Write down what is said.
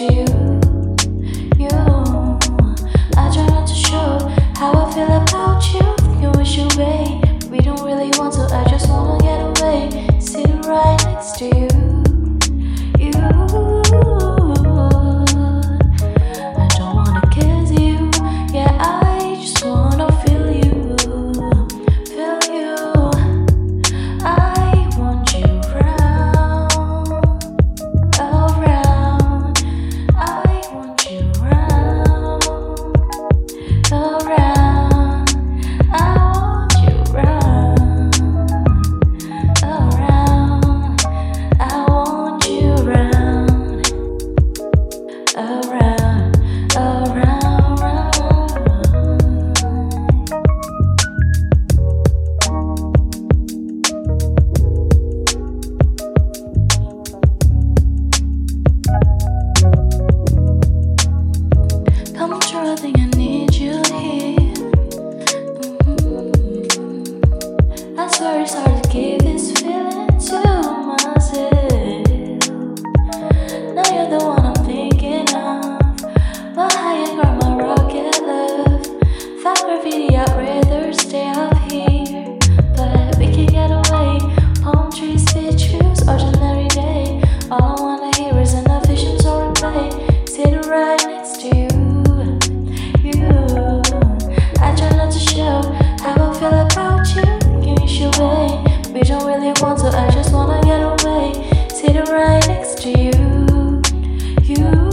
you. You, I try not to show how I feel about you. You wish you were. You're the one I'm thinking of. High my rocket graffiti, rather stay up here. But we can get away. Palm trees, beach views, ordinary day. All I wanna hear is an play. Sitting right next to you. You. I try not to show how I feel about you. You. We don't really want to, I just wanna you.